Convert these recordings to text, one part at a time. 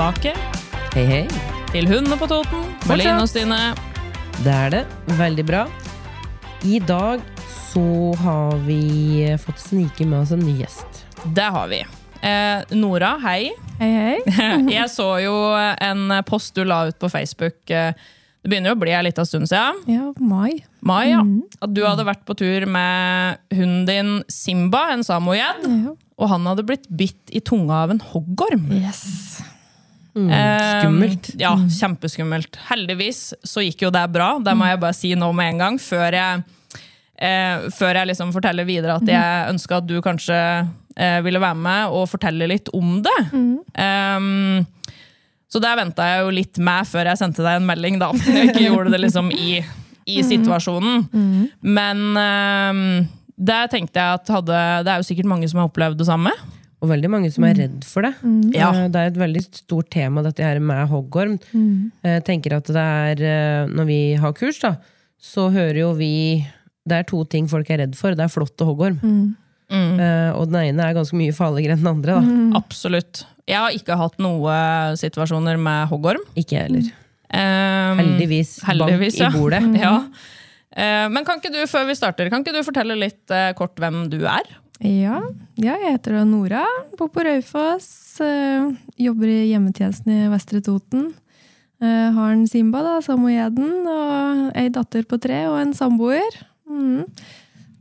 Tilbake Hei, hei. til Hundene på Toten. Malin og Stine. Det er det. Veldig bra. I dag så har vi fått snike med oss en ny gjest. Det har vi. Eh, Nora, hei. Hei, hei. Jeg så jo en post du la ut på Facebook. eh, Det begynner jo å bli en liten stund siden. Ja, mai. Mai, ja. At du hadde vært på tur med hunden din Simba, en samoyed. Ja. Og han hadde blitt bitt i tunga av en hoggorm. Yes. Eh, Skummelt. Ja, kjempeskummelt. Heldigvis så gikk jo det bra. Det må jeg bare si nå med en gang, før jeg, eh, før jeg liksom forteller videre at jeg ønska at du kanskje eh, ville være med og fortelle litt om det. Um, så der venta jeg jo litt med før jeg sendte deg en melding, da. Jeg ikke gjorde det liksom i, i situasjonen. Men um, der tenkte jeg at hadde, det er jo sikkert mange som har opplevd det samme. Og veldig mange som er redd for det. Ja. Eh, Det er et veldig stort tema, dette her med hoggorm. Jeg tenker at det er, eh, Når vi har kurs, da, så hører jo vi Det er to ting folk er redd for. Det er flått og hoggorm. Mm. Og den ene er ganske mye farligere enn den andre. da. Absolutt. Jeg har ikke hatt noen situasjoner med hoggorm. Ikke jeg heller. Um, Heldigvis. heldigvis, Bank i bordet. Ja. Eh, men kan ikke du, før vi starter, kan ikke du fortelle litt eh, kort hvem du er? Ja, ja, jeg heter da Nora, bor på Raufoss, eh, jobber i hjemmetjenesten i Vestre Toten. Eh, har en Simba, da, samoyeden, og ei datter på tre og en samboer. Mm.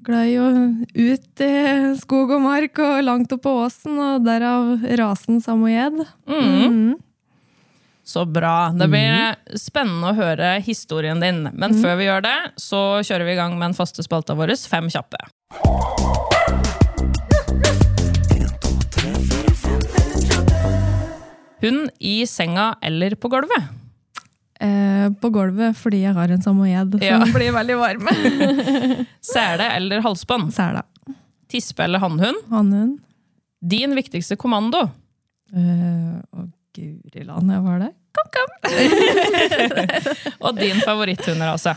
Glad i å ut i skog og mark og langt opp på åsen, og derav rasen samoyed. Mm. Så bra. Det blir spennende å høre historien din. Men før vi gjør det, så kjører vi i gang med den faste spalta vår, Fem kjappe. Hund i senga eller på gulvet? Eh, på gulvet fordi jeg har en samoyed, som Ja. blir veldig varm. Sele eller halsbånd? Sele. Tispe eller hannhund? Hannhund. Din viktigste kommando? Eh, å, guri land, jeg var det. Og din favoritthunderase?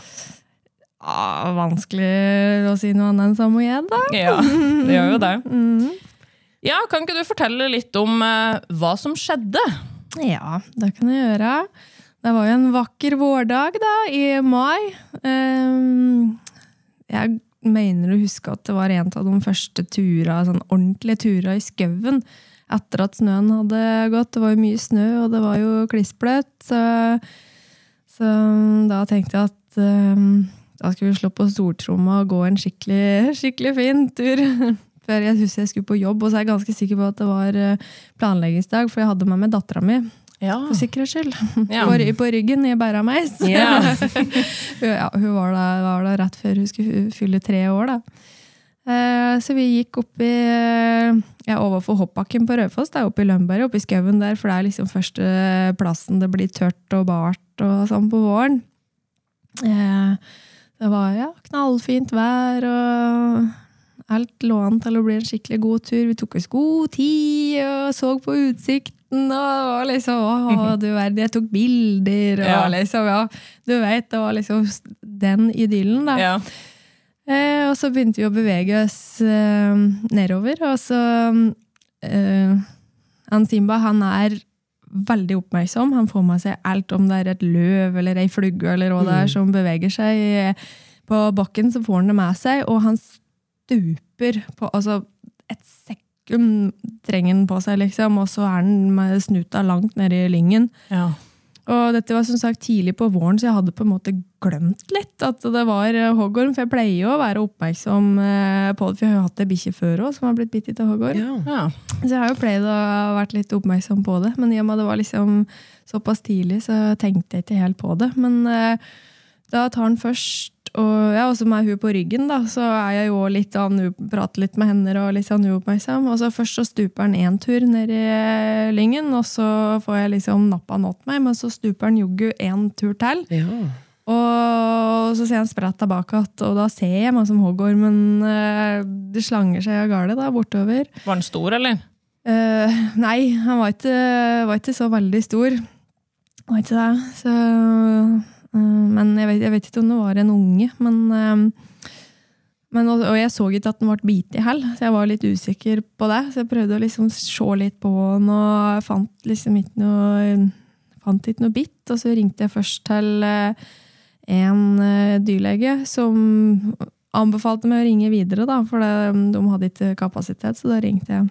Ah, vanskelig å si noe annet enn samoyed, da. Ja, det gjør jo det. Mm. Ja, Kan ikke du fortelle litt om eh, hva som skjedde? Ja, det kan jeg gjøre. Det var jo en vakker vårdag da, i mai. Ehm, jeg mener å huske at det var en av de første tura, sånn ordentlige turene i skauen etter at snøen hadde gått. Det var jo mye snø, og det var jo klissbløtt. Så, så da tenkte jeg at ehm, da skulle vi slå på stortromma og gå en skikkelig, skikkelig fin tur. Før jeg husker jeg skulle på jobb, og så er jeg ganske sikker på at det var eh, planleggingsdag, for jeg hadde med meg dattera mi. Ja. For sikkerhets skyld. Ja. På, på ryggen i bærameis. Ja. ja, hun var da, var da, rett før hun skulle fylle tre år. Da. Eh, så vi gikk opp i ja, overfor hoppbakken på Raufoss, oppe i Lønberg, oppe i skauen der, for det er liksom første plassen det blir tørt og bart og sånn på våren. Eh, det var ja, knallfint vær, og alt lå an til å bli en skikkelig god tur. Vi tok oss god tid og så på utsikten. Og det var liksom, å, du verden, jeg tok bilder, og Ja. liksom, ja, du vet, det var liksom den idyllen, da. Ja. Eh, og så begynte vi å bevege oss eh, nedover, og så eh, Han Simba, han er veldig oppmerksom. Han får med seg alt om det er et løv eller ei flugge eller hva det er som beveger seg på bakken, så får han det med seg, og han stuper på Altså, et sekund trenger den på seg, liksom, og så er den med snuta langt nede i lyngen. Ja. Og dette var som sagt tidlig på våren, så jeg hadde på en måte glemt litt at det var eh, hoggorm. For jeg pleier jo å være oppmerksom eh, på det, for jeg har jo hatt ei bikkje før òg som har blitt bitt av hoggorm. Ja. Ja. Så jeg har jo pleid å være vært litt oppmerksom på det. Men i og med det var liksom såpass tidlig, så tenkte jeg ikke helt på det. Men eh, da tar han først og ja, også med hun på ryggen, da, så er jeg jo litt sånn, prater litt med henne og litt sånn uoppmerksom. Og så først så stuper han én tur ned i lyngen, og så får jeg liksom nappa han åt meg. Men så stuper han joggu én tur til. Ja. Og så ser han spratt tilbake igjen, og da ser jeg meg som hoggormen eh, det slanger seg av gårde da, bortover. Var den stor, eller? Eh, nei, han var ikke, var ikke så veldig stor. Var ikke det. Så, men jeg vet, jeg vet ikke om det var en unge. Men, eh, men, og, jeg så ikke at den ble bitt i hell, så jeg var litt usikker på det. Så jeg prøvde å liksom se litt på den, og fant liksom ikke noe, fant ikke noe bitt. Og så ringte jeg først til eh, en eh, dyrlege som anbefalte meg å ringe videre, da, for de hadde ikke kapasitet. Så da ringte jeg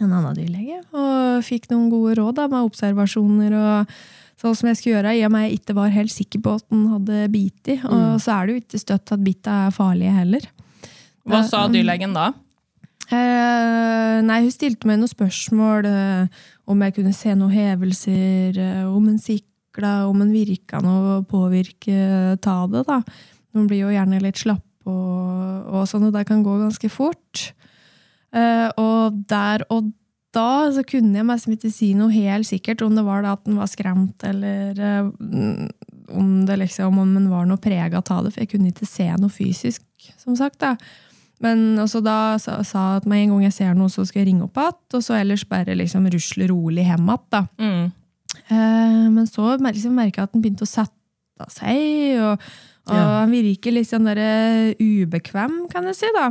en annen dyrlege og fikk noen gode råd da, med observasjoner og sånn som jeg skulle gjøre, i og med jeg ikke var helt sikker på at den hadde bitt i. Og så er det jo ikke støtt at bitta er farlige heller. Hva sa dyrlegen da? Eh, nei, hun stilte meg noen spørsmål eh, om jeg kunne se noen hevelser, eh, om en sikla, om en virka noe påvirke ta det, da. Man blir jo gjerne litt slapp og, og sånn, og det kan gå ganske fort. Eh, og der og da så kunne jeg liksom ikke si noe helt sikkert om det var det at den var skremt, eller eh, om det liksom, om han var noe prega av det, for jeg kunne ikke se noe fysisk, som sagt. da. Men også da sa jeg at med en gang jeg ser noe, så skal jeg ringe opp igjen, og så ellers bare liksom rusle rolig hjem igjen. da. Mm. Eh, men så liksom merka jeg at den begynte å sette seg, og, og Ja. han virker litt sånn der ubekvem, kan jeg si, da.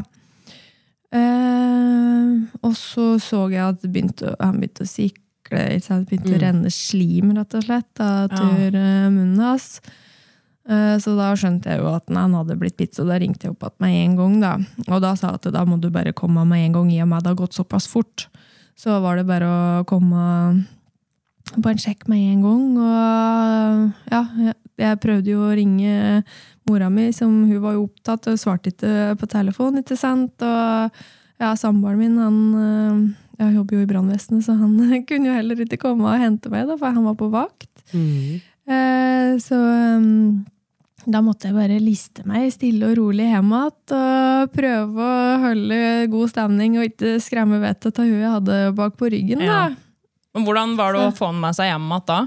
Eh, og så så jeg at begynte, han begynte å sikle, det begynte å renne slim, rett og slett, da, til ja. munnen hans. Eh, Så da skjønte jeg jo at han hadde blitt bitt, så da ringte jeg opp igjen med en gang. Da. Og da sa jeg at da må du bare komme med en gang, i og med det har gått såpass fort. Så var det bare å komme på en sjekk med en gang. Og ja, jeg prøvde jo å ringe mora mi, som hun var jo opptatt og svarte ikke på telefon, ikke sant. Og ja, samboeren min, han øh, jeg jobber jo i brannvesenet, så han kunne jo heller ikke komme og hente meg, da, for han var på vakt. Mm. Eh, så um, da måtte jeg bare liste meg stille og rolig hjem igjen og prøve å holde god stemning og ikke skremme vettet av hun jeg hadde bak på ryggen. Ja. Men hvordan var det å få med seg hjem igjen da?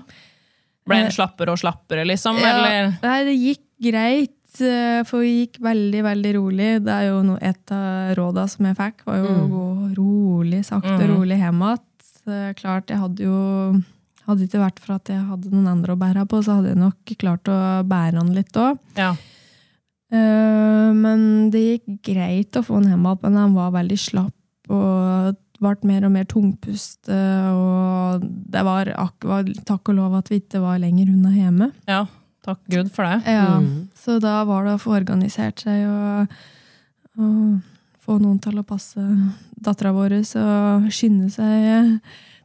Ble en slappere og slappere, liksom? Ja, Eller? Nei, det gikk greit, eh, for vi gikk veldig, veldig rolig. Det er jo noe, et av råda som jeg fikk, var jo å gå rolig, sakte og Mm. rolig hjem igjen. Klart, jeg hadde jo hadde ikke vært for at jeg hadde noen andre å bære på, så hadde jeg nok klart å bære han litt òg. Ja. Men det gikk greit å få han hjem igjen, men han var veldig slapp og ble mer og mer tungpuste. Og det var, akkurat var takk og lov at vi ikke var lenger unna hjemme. ja. Takk Gud for det. Ja, Mm. Så da var det å få organisert seg og, og få noen til å passe dattera vår og skynde seg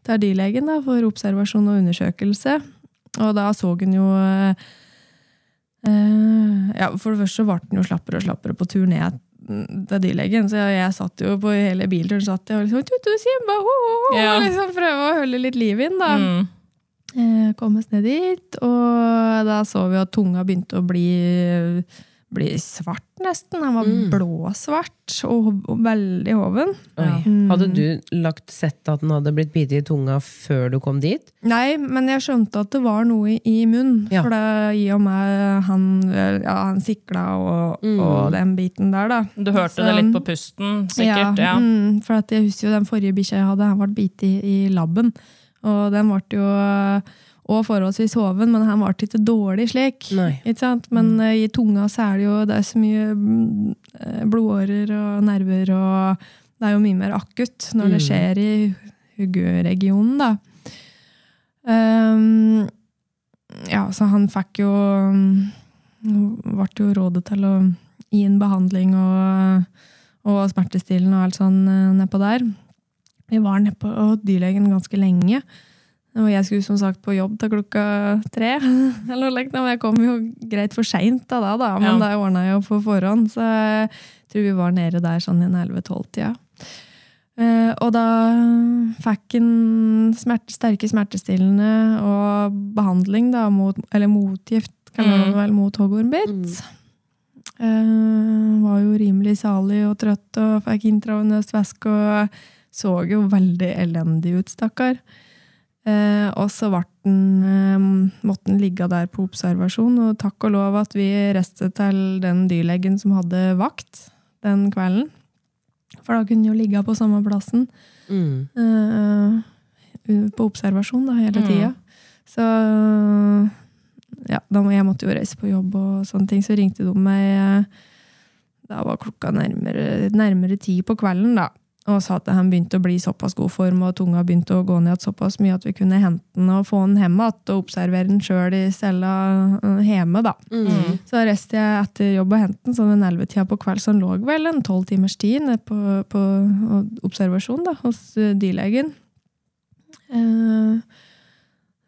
til dyrlegen for observasjon og undersøkelse. Og da så hun jo eh, eh, ja, For det første ble den jo slappere og slappere på tur ned til dyrlegen. Så jeg satt jo på hele bilturen satt jeg og liksom, «Tutu, Simba, ho, ho, ho», Ja. liksom prøve å holde litt liv inn. da. Mm. Eh, kom oss ned dit, og da så vi at tunga begynte å bli, bli svart, nesten. Han var Mm. blåsvart og, og veldig hoven. Mm. Hadde du lagt sett at den hadde blitt bitt i tunga før du kom dit? Nei, men jeg skjønte at det var noe i, i munnen. Ja. For det, i og med han, ja, han sikla og, Mm. og den biten der, da. Du hørte Så- det litt på pusten, sikkert? Ja. Mm, for at jeg husker jo den forrige bikkja jeg hadde, han ble bitt i, i labben. Og den ble jo og forholdsvis hoven, men han ble ikke dårlig slik. Ikke sant? Men mm. i tunga så er det jo det er så mye eh, blodårer og nerver, og det er jo mye mer akutt når det Mm. skjer i huggeregionen, da. Um, ja, så han fikk jo mm, Ble jo rådet til å gi en behandling og, og smertestillende og alt sånn eh, nedpå der. Vi var nede på dyrlegen ganske lenge. Og jeg skulle som sagt på jobb til klokka tre. Eller men jeg kom jo greit for seint da, da, men Ja. det ordna jeg jo på forhånd. Så jeg tror vi var nede der sånn i en 11-12-tida. Eh, og da fikk en smerte, sterke smertestillende og behandling, da, mot, eller motgift, kaller man Mm. vel, mot hoggormbitt. Eh, var jo rimelig salig og trøtt og fikk intravenøst væske og så jo veldig elendig ut, stakkar. Eh, og så den, eh, måtte den ligge der på observasjon, og takk og lov at vi reiste til den dyrlegen som hadde vakt den kvelden. For da kunne den jo ligge på samme plassen Mm. eh, på observasjon da, hele Mm. Så ja, da må, jeg måtte jo reise på jobb og sånne ting, så ringte de meg eh, Da var klokka nærmere, nærmere ti på kvelden, da. Og sa at han begynte å bli i såpass god form, og tunga begynte å gå ned såpass mye at vi kunne hente den og få den hjem igjen og observere den sjøl i cella eh, hjemme, da. Mm. Så reiste jeg etter jobb og hentet den sånn en ellevetida på kveld, så han lå vel en tolv timers tid ned på, på observasjon da, hos eh, dyrlegen. Uh,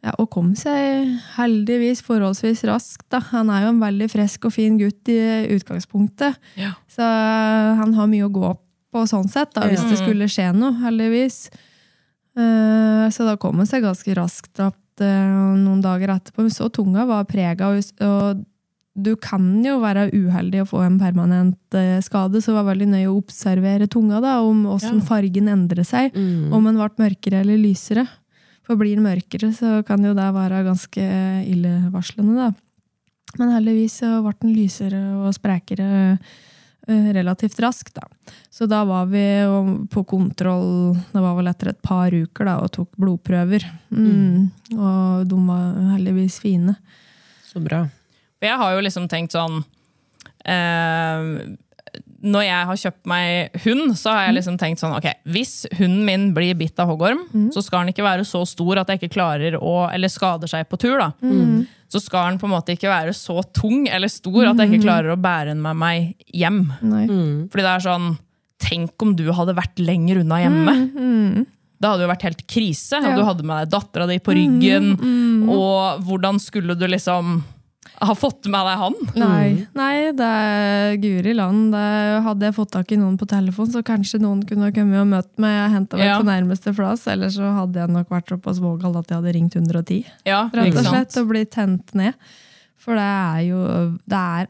ja, og kom seg heldigvis forholdsvis raskt. Da. Han er jo en veldig frisk og fin gutt i utgangspunktet. Ja. Så han har mye å gå på sånn sett, da, hvis det skulle skje noe, heldigvis. Eh, så da kom hun seg ganske raskt at eh, noen dager etterpå så tunga var prega, og, du kan jo være uheldig å få en permanent eh, skade, så det var veldig nøye å observere tunga, da, om åssen fargen endrer seg. Mm. Om den ble mørkere eller lysere. For blir den mørkere, så kan jo det være ganske illevarslende, da. Men heldigvis så ble den lysere og sprekere relativt raskt, da. Så da var vi jo på kontroll, det var vel etter et par uker, da, og tok blodprøver. Mm. Og de var heldigvis fine. Så bra. For jeg har jo liksom tenkt sånn eh, Når jeg har kjøpt meg hund, så har jeg liksom tenkt sånn Ok, hvis hunden min blir bitt av hoggorm, så skal den ikke være så stor at jeg ikke klarer å Eller skader seg på tur, da. Så skal den på en måte ikke være så tung eller stor at jeg ikke klarer å bære den med meg hjem. Mm. Fordi det er sånn Tenk om du hadde vært lenger unna hjemme. Det hadde jo vært helt krise. Og Ja. du hadde med deg dattera di på ryggen. Og hvordan skulle du liksom ha fått med deg han? Nei, nei, det er guri land. Det hadde jeg fått tak i noen på telefon, så kanskje noen kunne kommet og møtt meg. Jeg meg Ja. på nærmeste plass, eller så hadde jeg nok vært såpass vågal at jeg hadde ringt 110. Ja, Rett og slett, og blitt tent ned. For det er jo Det er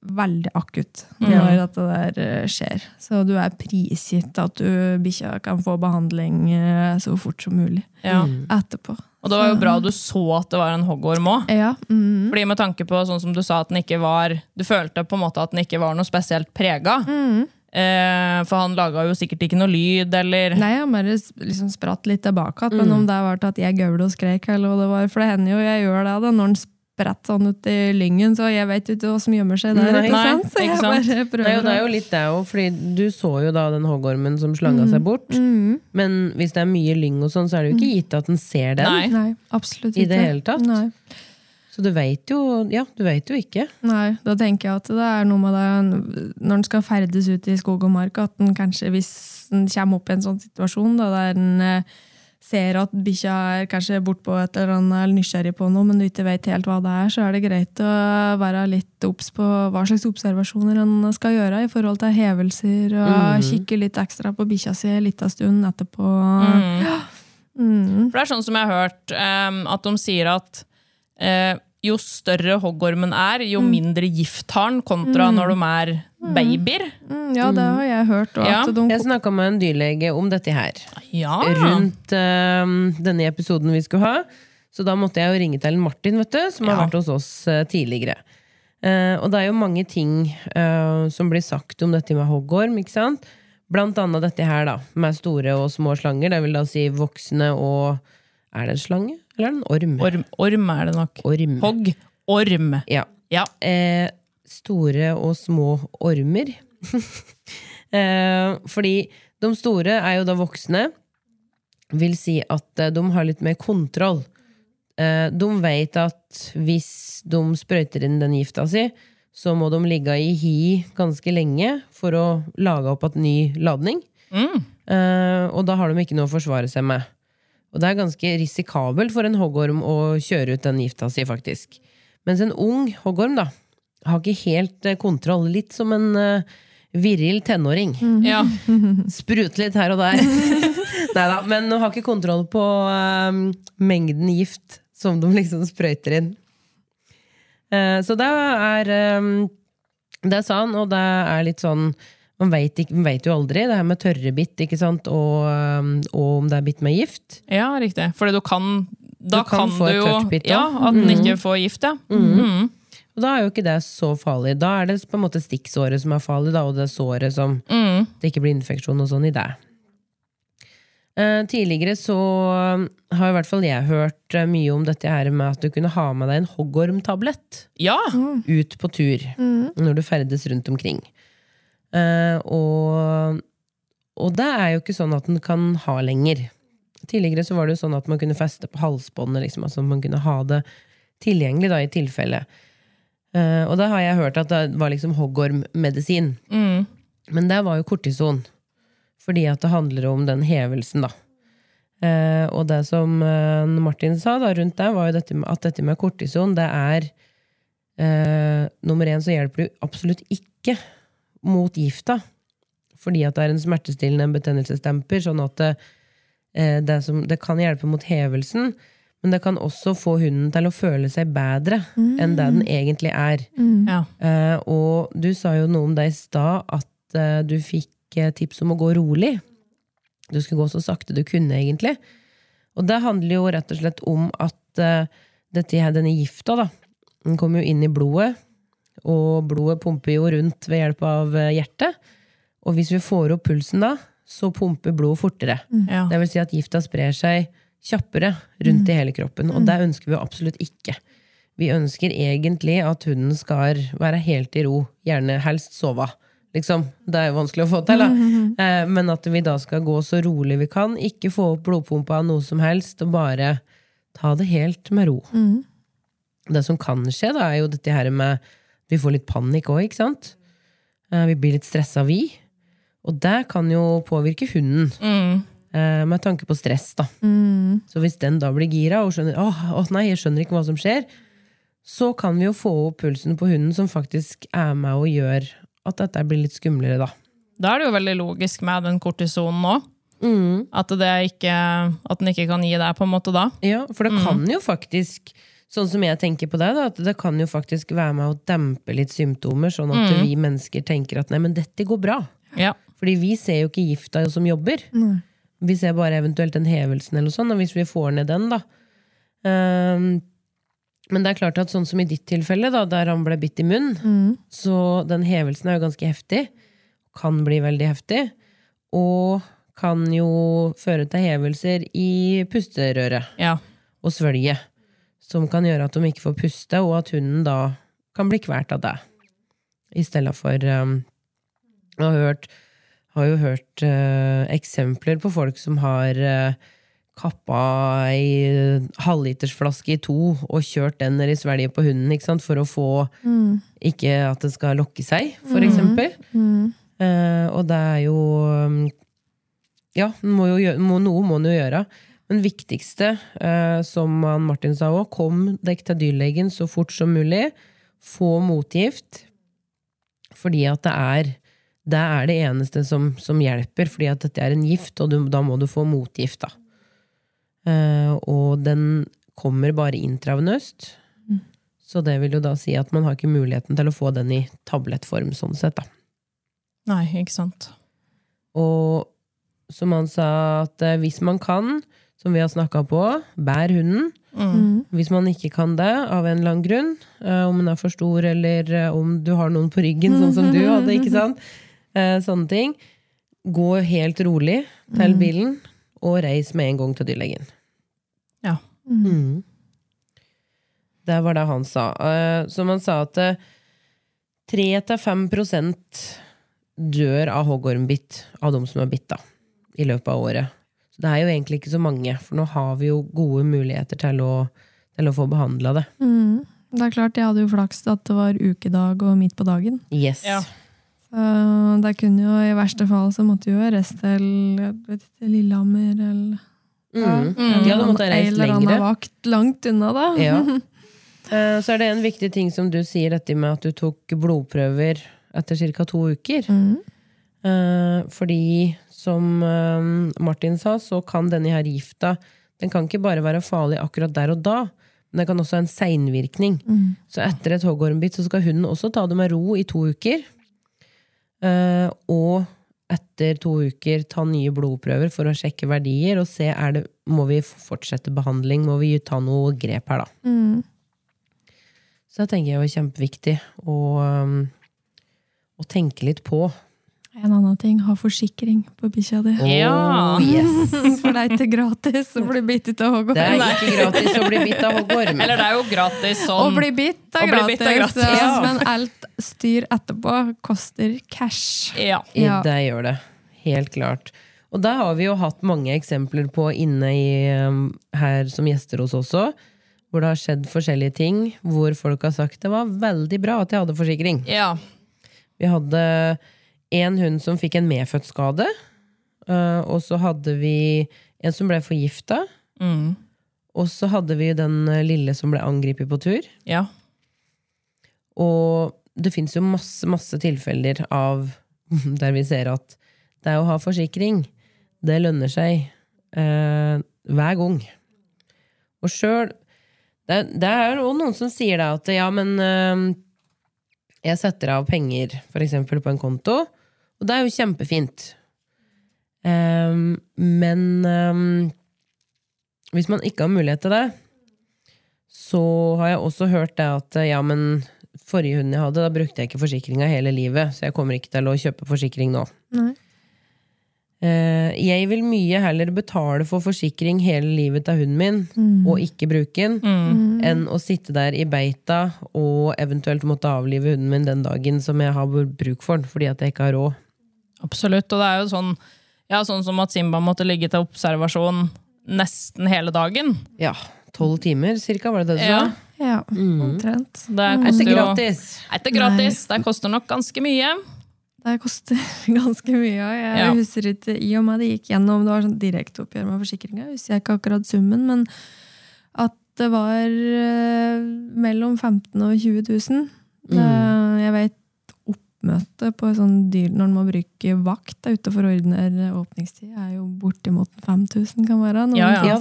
veldig akutt når dette der eh, skjer. Så du er prisgitt at du bikkja kan få behandling eh, så fort som mulig Ja. etterpå. Og det var jo bra du så at det var en hoggorm òg. Ja, mm. Fordi med tanke på sånn som du sa at den ikke var Du følte på en måte at den ikke var noe spesielt prega. Eh, for han laga jo sikkert ikke noe lyd, eller Nei, han bare liksom spratt litt tilbake igjen, men om det var til at jeg gaula og skrek, eller hva det var, for det hender jo jeg gjør det da, når den spretter sånn ut i lyngen, så jeg vet ikke hva som gjemmer seg der, Nei. ikke sant? Så ikke sant? bare Nei, prøver og det er jo litt det òg, fordi du så jo da den hoggormen som slanga seg bort. Mm. Men hvis det er mye lyng og sånn, så er det jo ikke gitt at den ser den. Nei. Nei, absolutt I ikke. det hele tatt? Nei. Så du veit jo Ja, du vet jo ikke. Nei, da tenker jeg at det er noe med det når den skal ferdes ut i skog og mark, at den kanskje, hvis den kommer opp i en sånn situasjon, da, der den eh, ser at bikkja er kanskje bortpå et eller annet, eller nysgjerrig på noe, men du ikke vet helt hva det er, så er det greit å være litt obs på hva slags observasjoner en skal gjøre i forhold til hevelser, og kikke litt ekstra på bikkja si en liten stund etterpå. Mm. For det er sånn som jeg har hørt, um, at de sier at uh, jo større hoggormen er, jo mindre gift har den, kontra når de er babyer. Mm, ja, det har jeg hørt. Ja, at de, Jeg snakka med en dyrlege om dette her. Ja. rundt uh, denne episoden vi skulle ha. Så da måtte jeg jo ringe til Martin, vet du, som har Ja. vært hos oss uh, tidligere. Uh, og det er jo mange ting eh, som blir sagt om dette med hoggorm, ikke sant? Blant annet dette her, da, med store og små slanger. Det vil da si voksne og Er det en slange, eller er en orm? Orm, orm er det nok. Orm. Hogg. Orm. Ja. Ja. eh, store og små ormer. eh, fordi de store er jo da voksne, vil si at eh, de har litt mer kontroll. Eh, de vet at hvis de sprøyter inn den gifta si, så må de ligge i hi ganske lenge for å lage opp en ny ladning. Mm. Og da har de ikke noe å forsvare seg med. Og det er ganske risikabelt for en hoggorm å kjøre ut den gifta si, faktisk. Mens en ung hoggorm da, har ikke helt eh, kontroll. Litt som en uh, viril tenåring. Ja. Sprute litt her og der. Neida, men hun har ikke kontroll på um, mengden gift som de liksom sprøyter inn. Uh, så det er um, Det sa han, og det er litt sånn man vet, vet jo aldri, det her med tørre bitt ikke sant? Og, um, og om det er bitt med gift. ja, riktig. For da kan Da Du kan kan, du jo ja. At den ikke får gift, ja. Mhm. Og da er jo ikke det så farlig. Da er det på en måte stikksåret som er farlig, da, og det såret som Mm. det ikke blir infeksjon og sånn i det. Eh, tidligere så har i hvert fall jeg hørt eh, mye om dette her med at du kunne ha med deg en hoggormtablett Ja! ut på tur når du ferdes rundt omkring. Eh, og, og det er jo ikke sånn at den kan ha lenger. Tidligere så var det jo sånn at man kunne feste på halsbåndet, liksom, altså man kunne ha det tilgjengelig da, i tilfelle. Eh, og da har jeg hørt at det var liksom hoggormmedisin. Mm. Men det var jo kortison. Fordi at det handler om den hevelsen, da. Uh, og det som uh, Martin sa da rundt det, var jo dette med, at dette med kortison, det er Nummer én så hjelper du absolutt ikke mot gifta. Fordi at det er en smertestillende en betennelsesdemper. Sånn at det, det, som, det kan hjelpe mot hevelsen, men det kan også få hunden til å føle seg bedre enn det den egentlig er. ja. Uh, og du sa jo noe om det i stad, at uh, du fikk uh, tips om å gå rolig. Du skulle gå så sakte du kunne, egentlig. Og det handler jo rett og slett om at dette, her- denne gifta da, den kommer jo inn i blodet, og blodet pumper jo rundt ved hjelp av hjertet. Og hvis vi får opp pulsen da, så pumper blodet fortere. ja. Det vil si at gifta sprer seg kjappere rundt i hele kroppen, og det ønsker vi jo absolutt ikke. Vi ønsker egentlig at hunden skal være helt i ro, gjerne helst sove. Liksom. Det er jo vanskelig å få til, da. Eh, Men at vi da skal gå så rolig vi kan, ikke få opp blodpumpa av noe som helst, og bare ta det helt med ro. Det som kan skje, da, er jo dette her med Vi får litt panikk òg, ikke sant? Eh, Vi blir litt stressa, vi. Og det kan jo påvirke hunden. Mm. Eh, med tanke på stress, da. Så hvis den da blir gira og skjønner åh, åh nei, jeg skjønner ikke hva som skjer, så kan vi jo få opp pulsen på hunden, som faktisk er med og gjør at dette blir litt skumlere, da. Da er det jo veldig logisk med den kortisonen òg. Mm. At, det ikke, at den ikke kan gi deg, på en måte, da. Ja, for det kan jo faktisk, sånn som jeg tenker på det, da, at det kan jo faktisk være med å dempe litt symptomer, sånn at vi mennesker tenker at nei, men dette går bra. Ja. Fordi vi ser jo ikke gifta som jobber. Vi ser bare eventuelt den hevelsen, eller sånt, og hvis vi får ned den, da. Um, men det er klart at sånn som i ditt tilfelle, da, der han ble bitt i munnen, så den hevelsen er jo ganske heftig. Kan bli veldig heftig. Og kan jo føre til hevelser i pusterøret ja. og svølget. Som kan gjøre at de ikke får puste, og at hunden da kan bli kvalt av det. I stedet for um, å ha hørt, har jo hørt eh, eksempler på folk som har eh, kappa ei halvlitersflaske i to og kjørt den i svelget på hunden ikke sant? for å få Ikke at det skal lokke seg, for eksempel. Eh, og det er jo um, Ja, må jo gjøre, må, noe må en jo gjøre. Men viktigste, eh, som Martin sa òg, kom dekk til dyrlegen så fort som mulig. Få motgift. Fordi at det er det er det eneste som, som hjelper, fordi at dette er en gift, og du, da må du få motgift. da. Uh, og den kommer bare intravenøst. Så det vil jo da si at man har ikke muligheten til å få den i tablettform. sånn sett da. Nei, ikke sant. Og som han sa, at eh, hvis man kan, som vi har snakka på, bær hunden. Mm. Hvis man ikke kan det, av en eller annen grunn, eh, om den er for stor, eller om du har noen på ryggen, sånn som du hadde, ikke sant? Eh, sånne ting. Gå helt rolig til bilen, og reis med en gang til dyrlegen. Ja. Mm. Det var det han sa. Eh, Som han sa at eh, 3-5 prosent dør av hoggormbitt av de som er bitt da, i løpet av året. Så det er jo egentlig ikke så mange, for nå har vi jo gode muligheter til å, til å få behandla det. Mm. Det er klart, jeg hadde jo flaks at det var ukedag og midt på dagen. Yes. Ja. Så det kunne jo i verste fall så måtte jo reise til jeg vet ikke, Lillehammer eller Mm. De måtte måttet reist Ei eller annen vakt langt unna, da. Ja. Eh, Så er det en viktig ting som du sier, dette med at du tok blodprøver etter ca. to uker. Mm. Fordi, som eh, Martin sa, så kan denne her gifta Den kan ikke bare være farlig akkurat der og da, men den kan også ha en seinvirkning. Så etter et hoggormbitt så skal hunden også ta det med ro i to uker. Eh, og etter to uker ta nye blodprøver for å sjekke verdier og se er det, må vi fortsette behandling, må vi ta noe grep her, da. Mm. Så det tenker jeg er kjempeviktig å, um, å tenke litt på. En annen ting, ha forsikring på bikkja di. Ja. Oh, yes. For det er ikke gratis å bli bitt av Det er ikke gratis å bli bitt av hoggorm. Eller det er jo gratis sånn Å bli bitt er gratis, gratis. ja. Ja. men alt styr etterpå koster cash. Ja. Ja. Det gjør det. Helt klart. Og der har vi jo hatt mange eksempler på inne i, um, her som gjester hos oss også, hvor det har skjedd forskjellige ting, hvor folk har sagt det var veldig bra at jeg hadde forsikring. ja. Vi hadde en hund som fikk en medfødt skade, uh, og så hadde vi en som ble forgifta, Mm. og så hadde vi den uh, lille som ble angrepet på tur. ja. Og det fins jo masse, masse tilfeller av der vi ser at det å ha forsikring, det lønner seg eh, hver gang. Og sjøl det, det er jo noen som sier da at ja, men eh, jeg setter av penger eksempel på en konto, og det er jo kjempefint. Um, men um, hvis man ikke har mulighet til det, så har jeg også hørt det at ja, men forrige hunden jeg hadde, da brukte jeg ikke forsikringa hele livet, så jeg kommer ikke til å kjøpe forsikring nå. Nei. Eh, Jeg vil mye heller betale for forsikring hele livet til hunden min, og ikke bruke den, enn å sitte der i beita og eventuelt måtte avlive hunden min den dagen som jeg har bruk for den, fordi at jeg ikke har råd. Absolutt. Og det er jo sånn, ja, sånn som at Simba måtte ligge til observasjon nesten hele dagen. Ja, tolv timer cirka, var det det du Ja. sa? Ja, omtrent. Det Er koster jo gratis? Er ikke gratis. Det koster nok ganske mye. Det koster ganske mye. Jeg Ja. husker ikke, I og med det gikk gjennom, det var sånn direkteoppgjør med forsikringa, husker jeg ikke akkurat summen, men at det var eh, mellom 15 og 20 000. Det, jeg vet oppmøte på en sånn dyr når man må bruke vakt da, utenfor ordinær åpningstid, er jo bortimot 5000 kan være. Noen Ja, ja.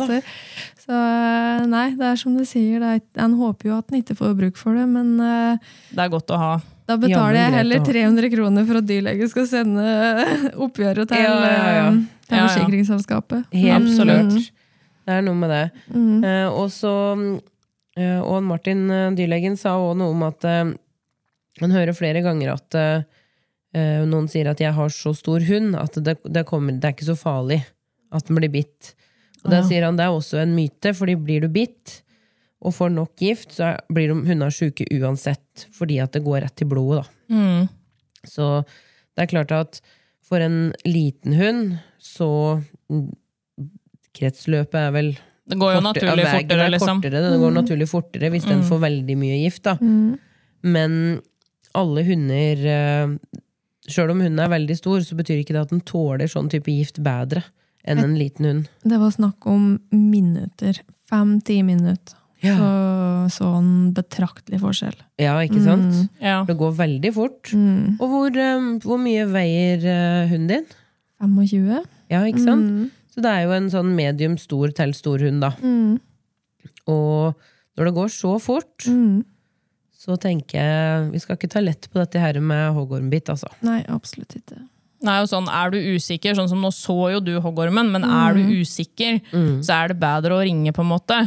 Så eh, nei, det er som du sier, er, en håper jo at en ikke får bruk for det, men eh, Det er godt å ha. da betaler jeg heller 300 kroner for at dyrlege skal sende oppgjøret til, Ja, ja, ja. eh, til Ja, ja. forsikringsselskapet. Helt Absolutt. klart. Det er noe med det. Mm. Uh, og så uh, Og Martin uh, dyrlegen sa også noe om at han hører flere ganger at eh, noen sier at jeg har så stor hund at det, det, kommer, det er ikke så farlig at den blir bitt. Og Ja. sier han det er også en myte, fordi blir du bitt og får nok gift, så blir de hundene sjuke uansett, fordi at det går rett til blodet. da. Mm. Så det er klart at for en liten hund så mm, Kretsløpet er vel Det går jo kortere- naturlig fortere, er liksom. kortere, Det går naturlig fortere hvis den får veldig mye gift. Da. Mm. Men alle hunder eh, Sjøl om hunden er veldig stor, så betyr ikke det at den tåler sånn type gift bedre enn en liten hund. Det var snakk om minutter. Fem-ti minutter. Ja, Så, sånn betraktelig forskjell. ja ikke sant? Ja. Det går veldig fort. Mm. Og hvor, eh, hvor mye veier eh, hunden din? 25? Ja, ikke sant? Mm. Så det er jo en sånn medium stor til stor hund, da. Mm. Og når det går så fort, Mm. Så tenker jeg Vi skal ikke ta lett på dette her med hoggormbitt, altså. Nei, absolutt ikke. Nei, er sånn, er du usikker, sånn som nå så jo du hoggormen, men er du usikker, så er det bedre å ringe, på en måte.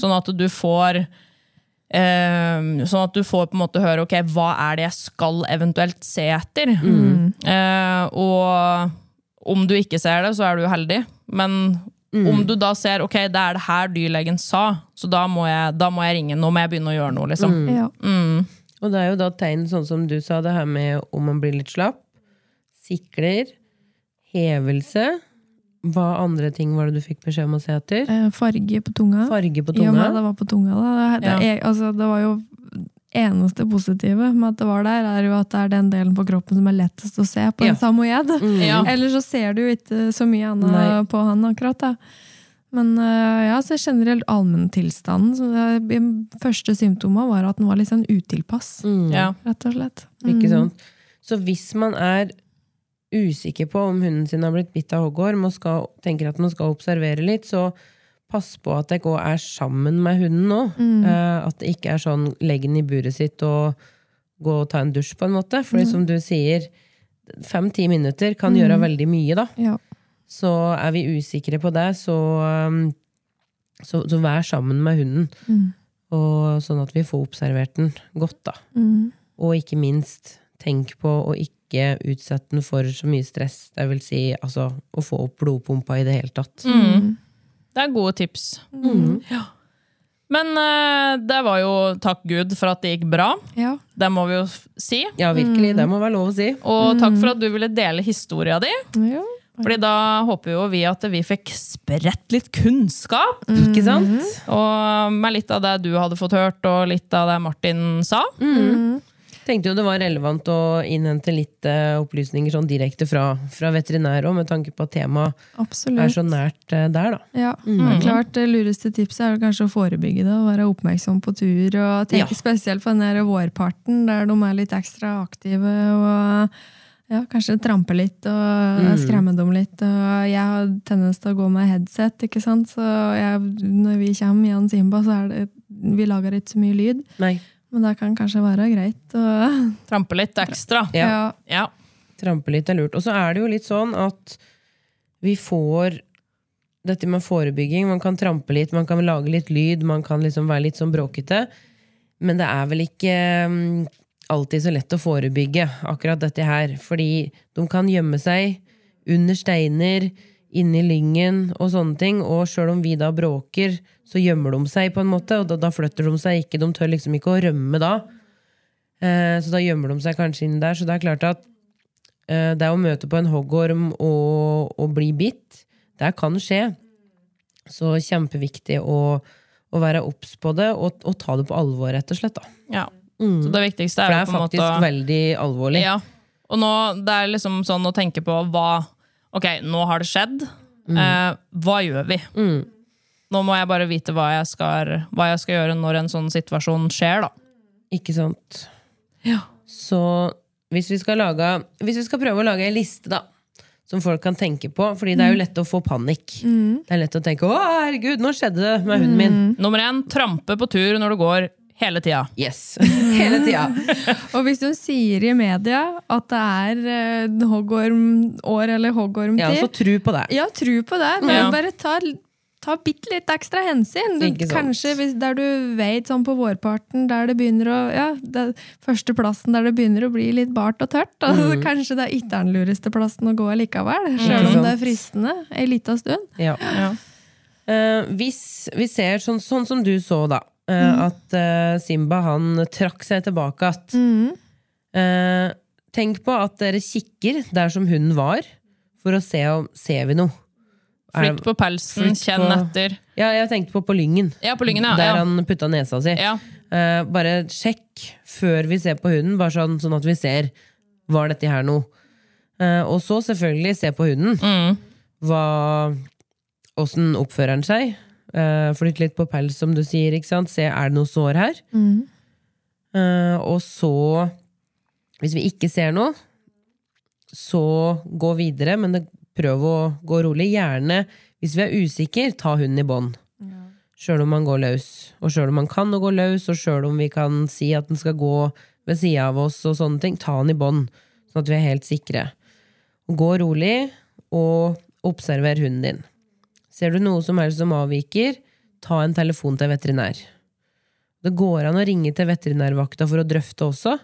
Sånn at du får eh, Sånn at du får på en måte høre ok, hva er det jeg skal eventuelt se etter. Eh, og om du ikke ser det, så er du heldig. Men om du da ser ok, det er det her dyrlegen sa, så da må jeg, da må jeg ringe. Nå må jeg begynne å gjøre noe. liksom. Ja. Mm. Og det er jo da tegn, sånn som du sa, det her med om man blir litt slapp. Sikler. Hevelse. Hva andre ting var det du fikk beskjed om å se etter? Eh, Farge på tunga. Farge på tunga. Ja, men det var på tunga. Da. Det, det, Ja. jeg, altså, det var jo eneste positive med at det var der, er jo at det er den delen på kroppen som er lettest å se på Ja. en samoyed. Ja. Ellers så ser du jo ikke så mye annet Nei. på han akkurat. Da. Men eh, ja, så generelt allmenntilstanden. De første symptomene var at den var litt sånn utilpass, Ja. rett og slett. Ikke sant? Så hvis man er usikker på om hunden sin har blitt bitt av hoggorm, og skal, tenker at man skal observere litt, så pass på at jeg òg er sammen med hunden nå. Eh, at det ikke er sånn legg den i buret sitt og gå og ta en dusj, på en måte. Fordi som du sier, fem-ti minutter kan gjøre veldig mye, da. Ja. Så er vi usikre på det, så, um, så, så vær sammen med hunden. Og sånn at vi får observert den godt, da. Og ikke minst, tenk på å ikke utsette den for så mye stress. Det vil si altså, å få opp blodpumpa i det hele tatt. Det er gode tips. Ja. Men eh, det var jo takk Gud for at det gikk bra. ja. Det må vi jo si. Ja, virkelig. Det må være lov å si. Og takk for at du ville dele historia di. ja. Fordi da håper jo vi at vi fikk spredt litt kunnskap. Ikke sant? Og med litt av det du hadde fått hørt, og litt av det Martin sa. Tenkte jo det var relevant å innhente litt eh, opplysninger sånn direkte fra, fra veterinær òg, med tanke på at temaet er så nært eh, der, da. Ja, men klart Det lureste tipset er kanskje å forebygge det. og Være oppmerksom på tur. og Tenke Ja. spesielt på den der vårparten, der de er litt ekstra aktive. og ja, Kanskje trampe litt og skremme dem litt. og Jeg har tendens til å gå med headset, ikke sant? så jeg, når vi kommer i en Simba, så er det vi lager ikke så mye lyd. Nei. Men det kan kanskje være greit. å Trampe litt ekstra. Ja. Ja. Trampe litt er lurt. Og så er det jo litt sånn at vi får dette med forebygging. Man kan trampe litt, man kan lage litt lyd, man kan liksom være litt sånn bråkete. Men det er vel ikke mm, alltid så lett å forebygge akkurat dette her. Fordi de kan gjemme seg under steiner, inni lyngen og sånne ting. Og sjøl om vi da bråker, så gjemmer de seg på en måte, og da, da flytter de seg ikke. De tør liksom ikke å rømme da. Eh, så da gjemmer de seg kanskje inn der. Så det er klart at eh, det å møte på en hoggorm og, og bli bitt, det kan skje. Så kjempeviktig å, å være obs på det og, og ta det på alvor, rett og slett. da. ja. Så det viktigste For er, det er på en faktisk måte å veldig alvorlig. Ja. Og nå, det er liksom sånn å tenke på hva Ok, nå har det skjedd. Eh, hva gjør vi? Nå må jeg bare vite hva jeg, skal, hva jeg skal gjøre når en sånn situasjon skjer, da. Ikke sant? Ja. Så hvis vi lage Hvis vi skal prøve å lage en liste, da. Som folk kan tenke på. Fordi det er jo lett å få panikk. Det er lett å tenke 'Å, herregud, nå skjedde det med hunden min'. Nummer én, trampe på tur når du går hele tida. Yes. Hele tida. og hvis hun sier i media at det er uh, hoggormår eller hoggormtid Ja, så tru på det. Ja, tro på det, men Ja. bare ta, ta bitte litt ekstra hensyn. Du, kanskje hvis, der du vet sånn på vårparten, der det begynner å Ja, det, første der det begynner å bli litt bart og tørt. Da, Kanskje det ikke er den lureste plassen å gå likevel, selv om det er fristende ei lita stund. Ja. Ja. Uh, hvis vi ser sånn, sånn som du så, da, eh, at uh, Simba han trakk seg tilbake igjen. Eh, tenk på at dere kikker der som hunden var, for å se om ser vi noe. Flytt på pelsen, Flytt kjenn på- etter. Ja, jeg tenkte på på lyngen. Ja, på lyngen, ja. Der ja. han putta nesa si. ja. Uh, bare sjekk før vi ser på hunden, bare sånn, sånn at vi ser var dette her noe. Og så selvfølgelig se på hunden. Mm. Hva, Åssen oppfører han seg? Uh, Flytt litt på pels, som du sier. ikke sant? Se, er det noe sår her? Eh, og så, hvis vi ikke ser noe, så gå videre, men det, prøv å gå rolig. Gjerne, hvis vi er usikre, ta hunden i bånd. Sjøl om man går løs. Og sjøl om man kan å gå løs, og sjøl om vi kan si at den skal gå ved sida av oss, og sånne ting, ta den i bånd, sånn at vi er helt sikre. Gå rolig, og observer hunden din. Ser du noe som helst som avviker, ta en telefon til veterinær. Det går an å ringe til veterinærvakta for å drøfte også.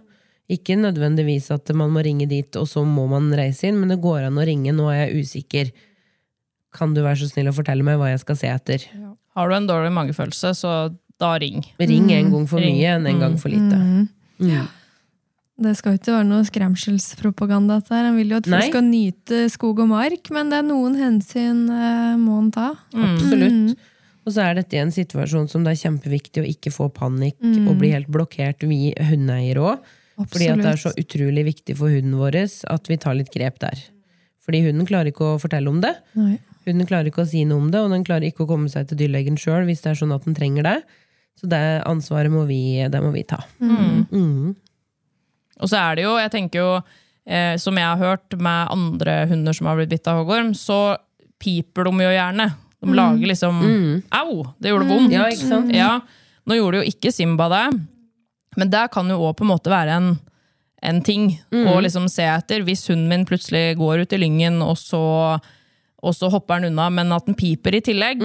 Ikke nødvendigvis at man må ringe dit, og så må man reise inn, men det går an å ringe. Nå er jeg usikker. Kan du være så snill å fortelle meg hva jeg skal se etter? Har du en dårlig magefølelse, så da ring. Ring en gang for mye enn en gang for lite. Mm. Det skal jo ikke være noe skremselspropaganda. Der. Han vil jo at folk skal nyte skog og mark, men det er noen hensyn eh, må han ta. Absolutt. Og så er dette en situasjon som det er kjempeviktig å ikke få panikk og bli helt blokkert, vi hundeeiere òg. Fordi at det er så utrolig viktig for hunden vår at vi tar litt grep der. Fordi hunden klarer ikke å fortelle om det. Nei. Hunden klarer ikke å si noe om det, og den klarer ikke å komme seg til dyrlegen sjøl hvis det er sånn at den trenger det. Så det ansvaret må vi, det må vi ta. Mm. Og så er det jo, jeg tenker jo, eh, som jeg har hørt med andre hunder som har blitt bitt av hoggorm, så piper de jo gjerne. De lager liksom Au! Det gjorde vondt. Ja, ikke sant? Ja, nå gjorde jo ikke Simba det, men det kan jo òg på en måte være en, en ting å liksom se etter. Hvis hunden min plutselig går ut i lyngen, og så, og så hopper den unna, men at den piper i tillegg.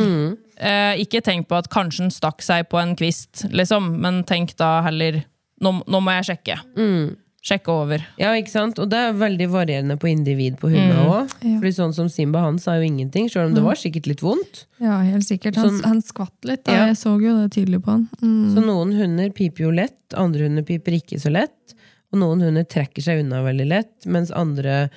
Eh, ikke tenk på at kanskje den stakk seg på en kvist, liksom, men tenk da heller nå, nå må jeg sjekke. Sjekke over. Ja, ikke sant? Og det er veldig varierende på individ på hundene òg. Ja. Fordi sånn som Simba, han sa jo ingenting, sjøl om det var sikkert litt vondt. Ja, helt sikkert. Han, Sånn- han skvatt litt, da. Ja. jeg så jo det tydelig på han. Mm. Så noen hunder piper jo lett, andre hunder piper ikke så lett. Og noen hunder trekker seg unna veldig lett, mens andre,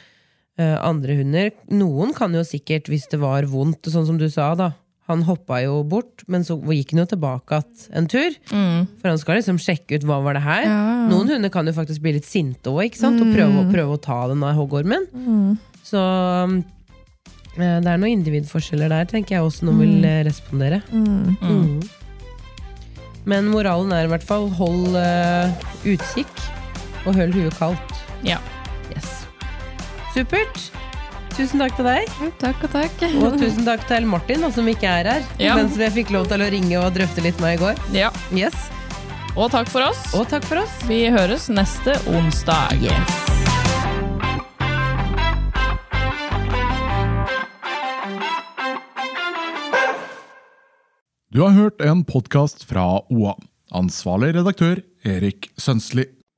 uh, andre hunder Noen kan jo sikkert, hvis det var vondt, sånn som du sa, da. Han hoppa jo bort, men så gikk han jo tilbake en tur. For han skal liksom sjekke ut hva var det her. Ja, ja. Noen hunder kan jo faktisk bli litt sinte òg, mm. Og prøve, prøve å ta denne hoggormen. Så eh, det er noen individforskjeller der, tenker jeg også noen vil eh, respondere. Mm. Men moralen er i hvert fall hold uh, utkikk, og hold huet kaldt. Ja. Yes. Supert. Tusen takk til deg, Takk og takk. og tusen takk til Martin, som ikke er her. Ja. Men som jeg fikk lov til å ringe og drøfte litt med i går. ja. Yes. Og takk for oss. Og takk for oss. Vi høres neste onsdag. Du har hørt en podkast fra OA. Ansvarlig redaktør Erik Sønsli.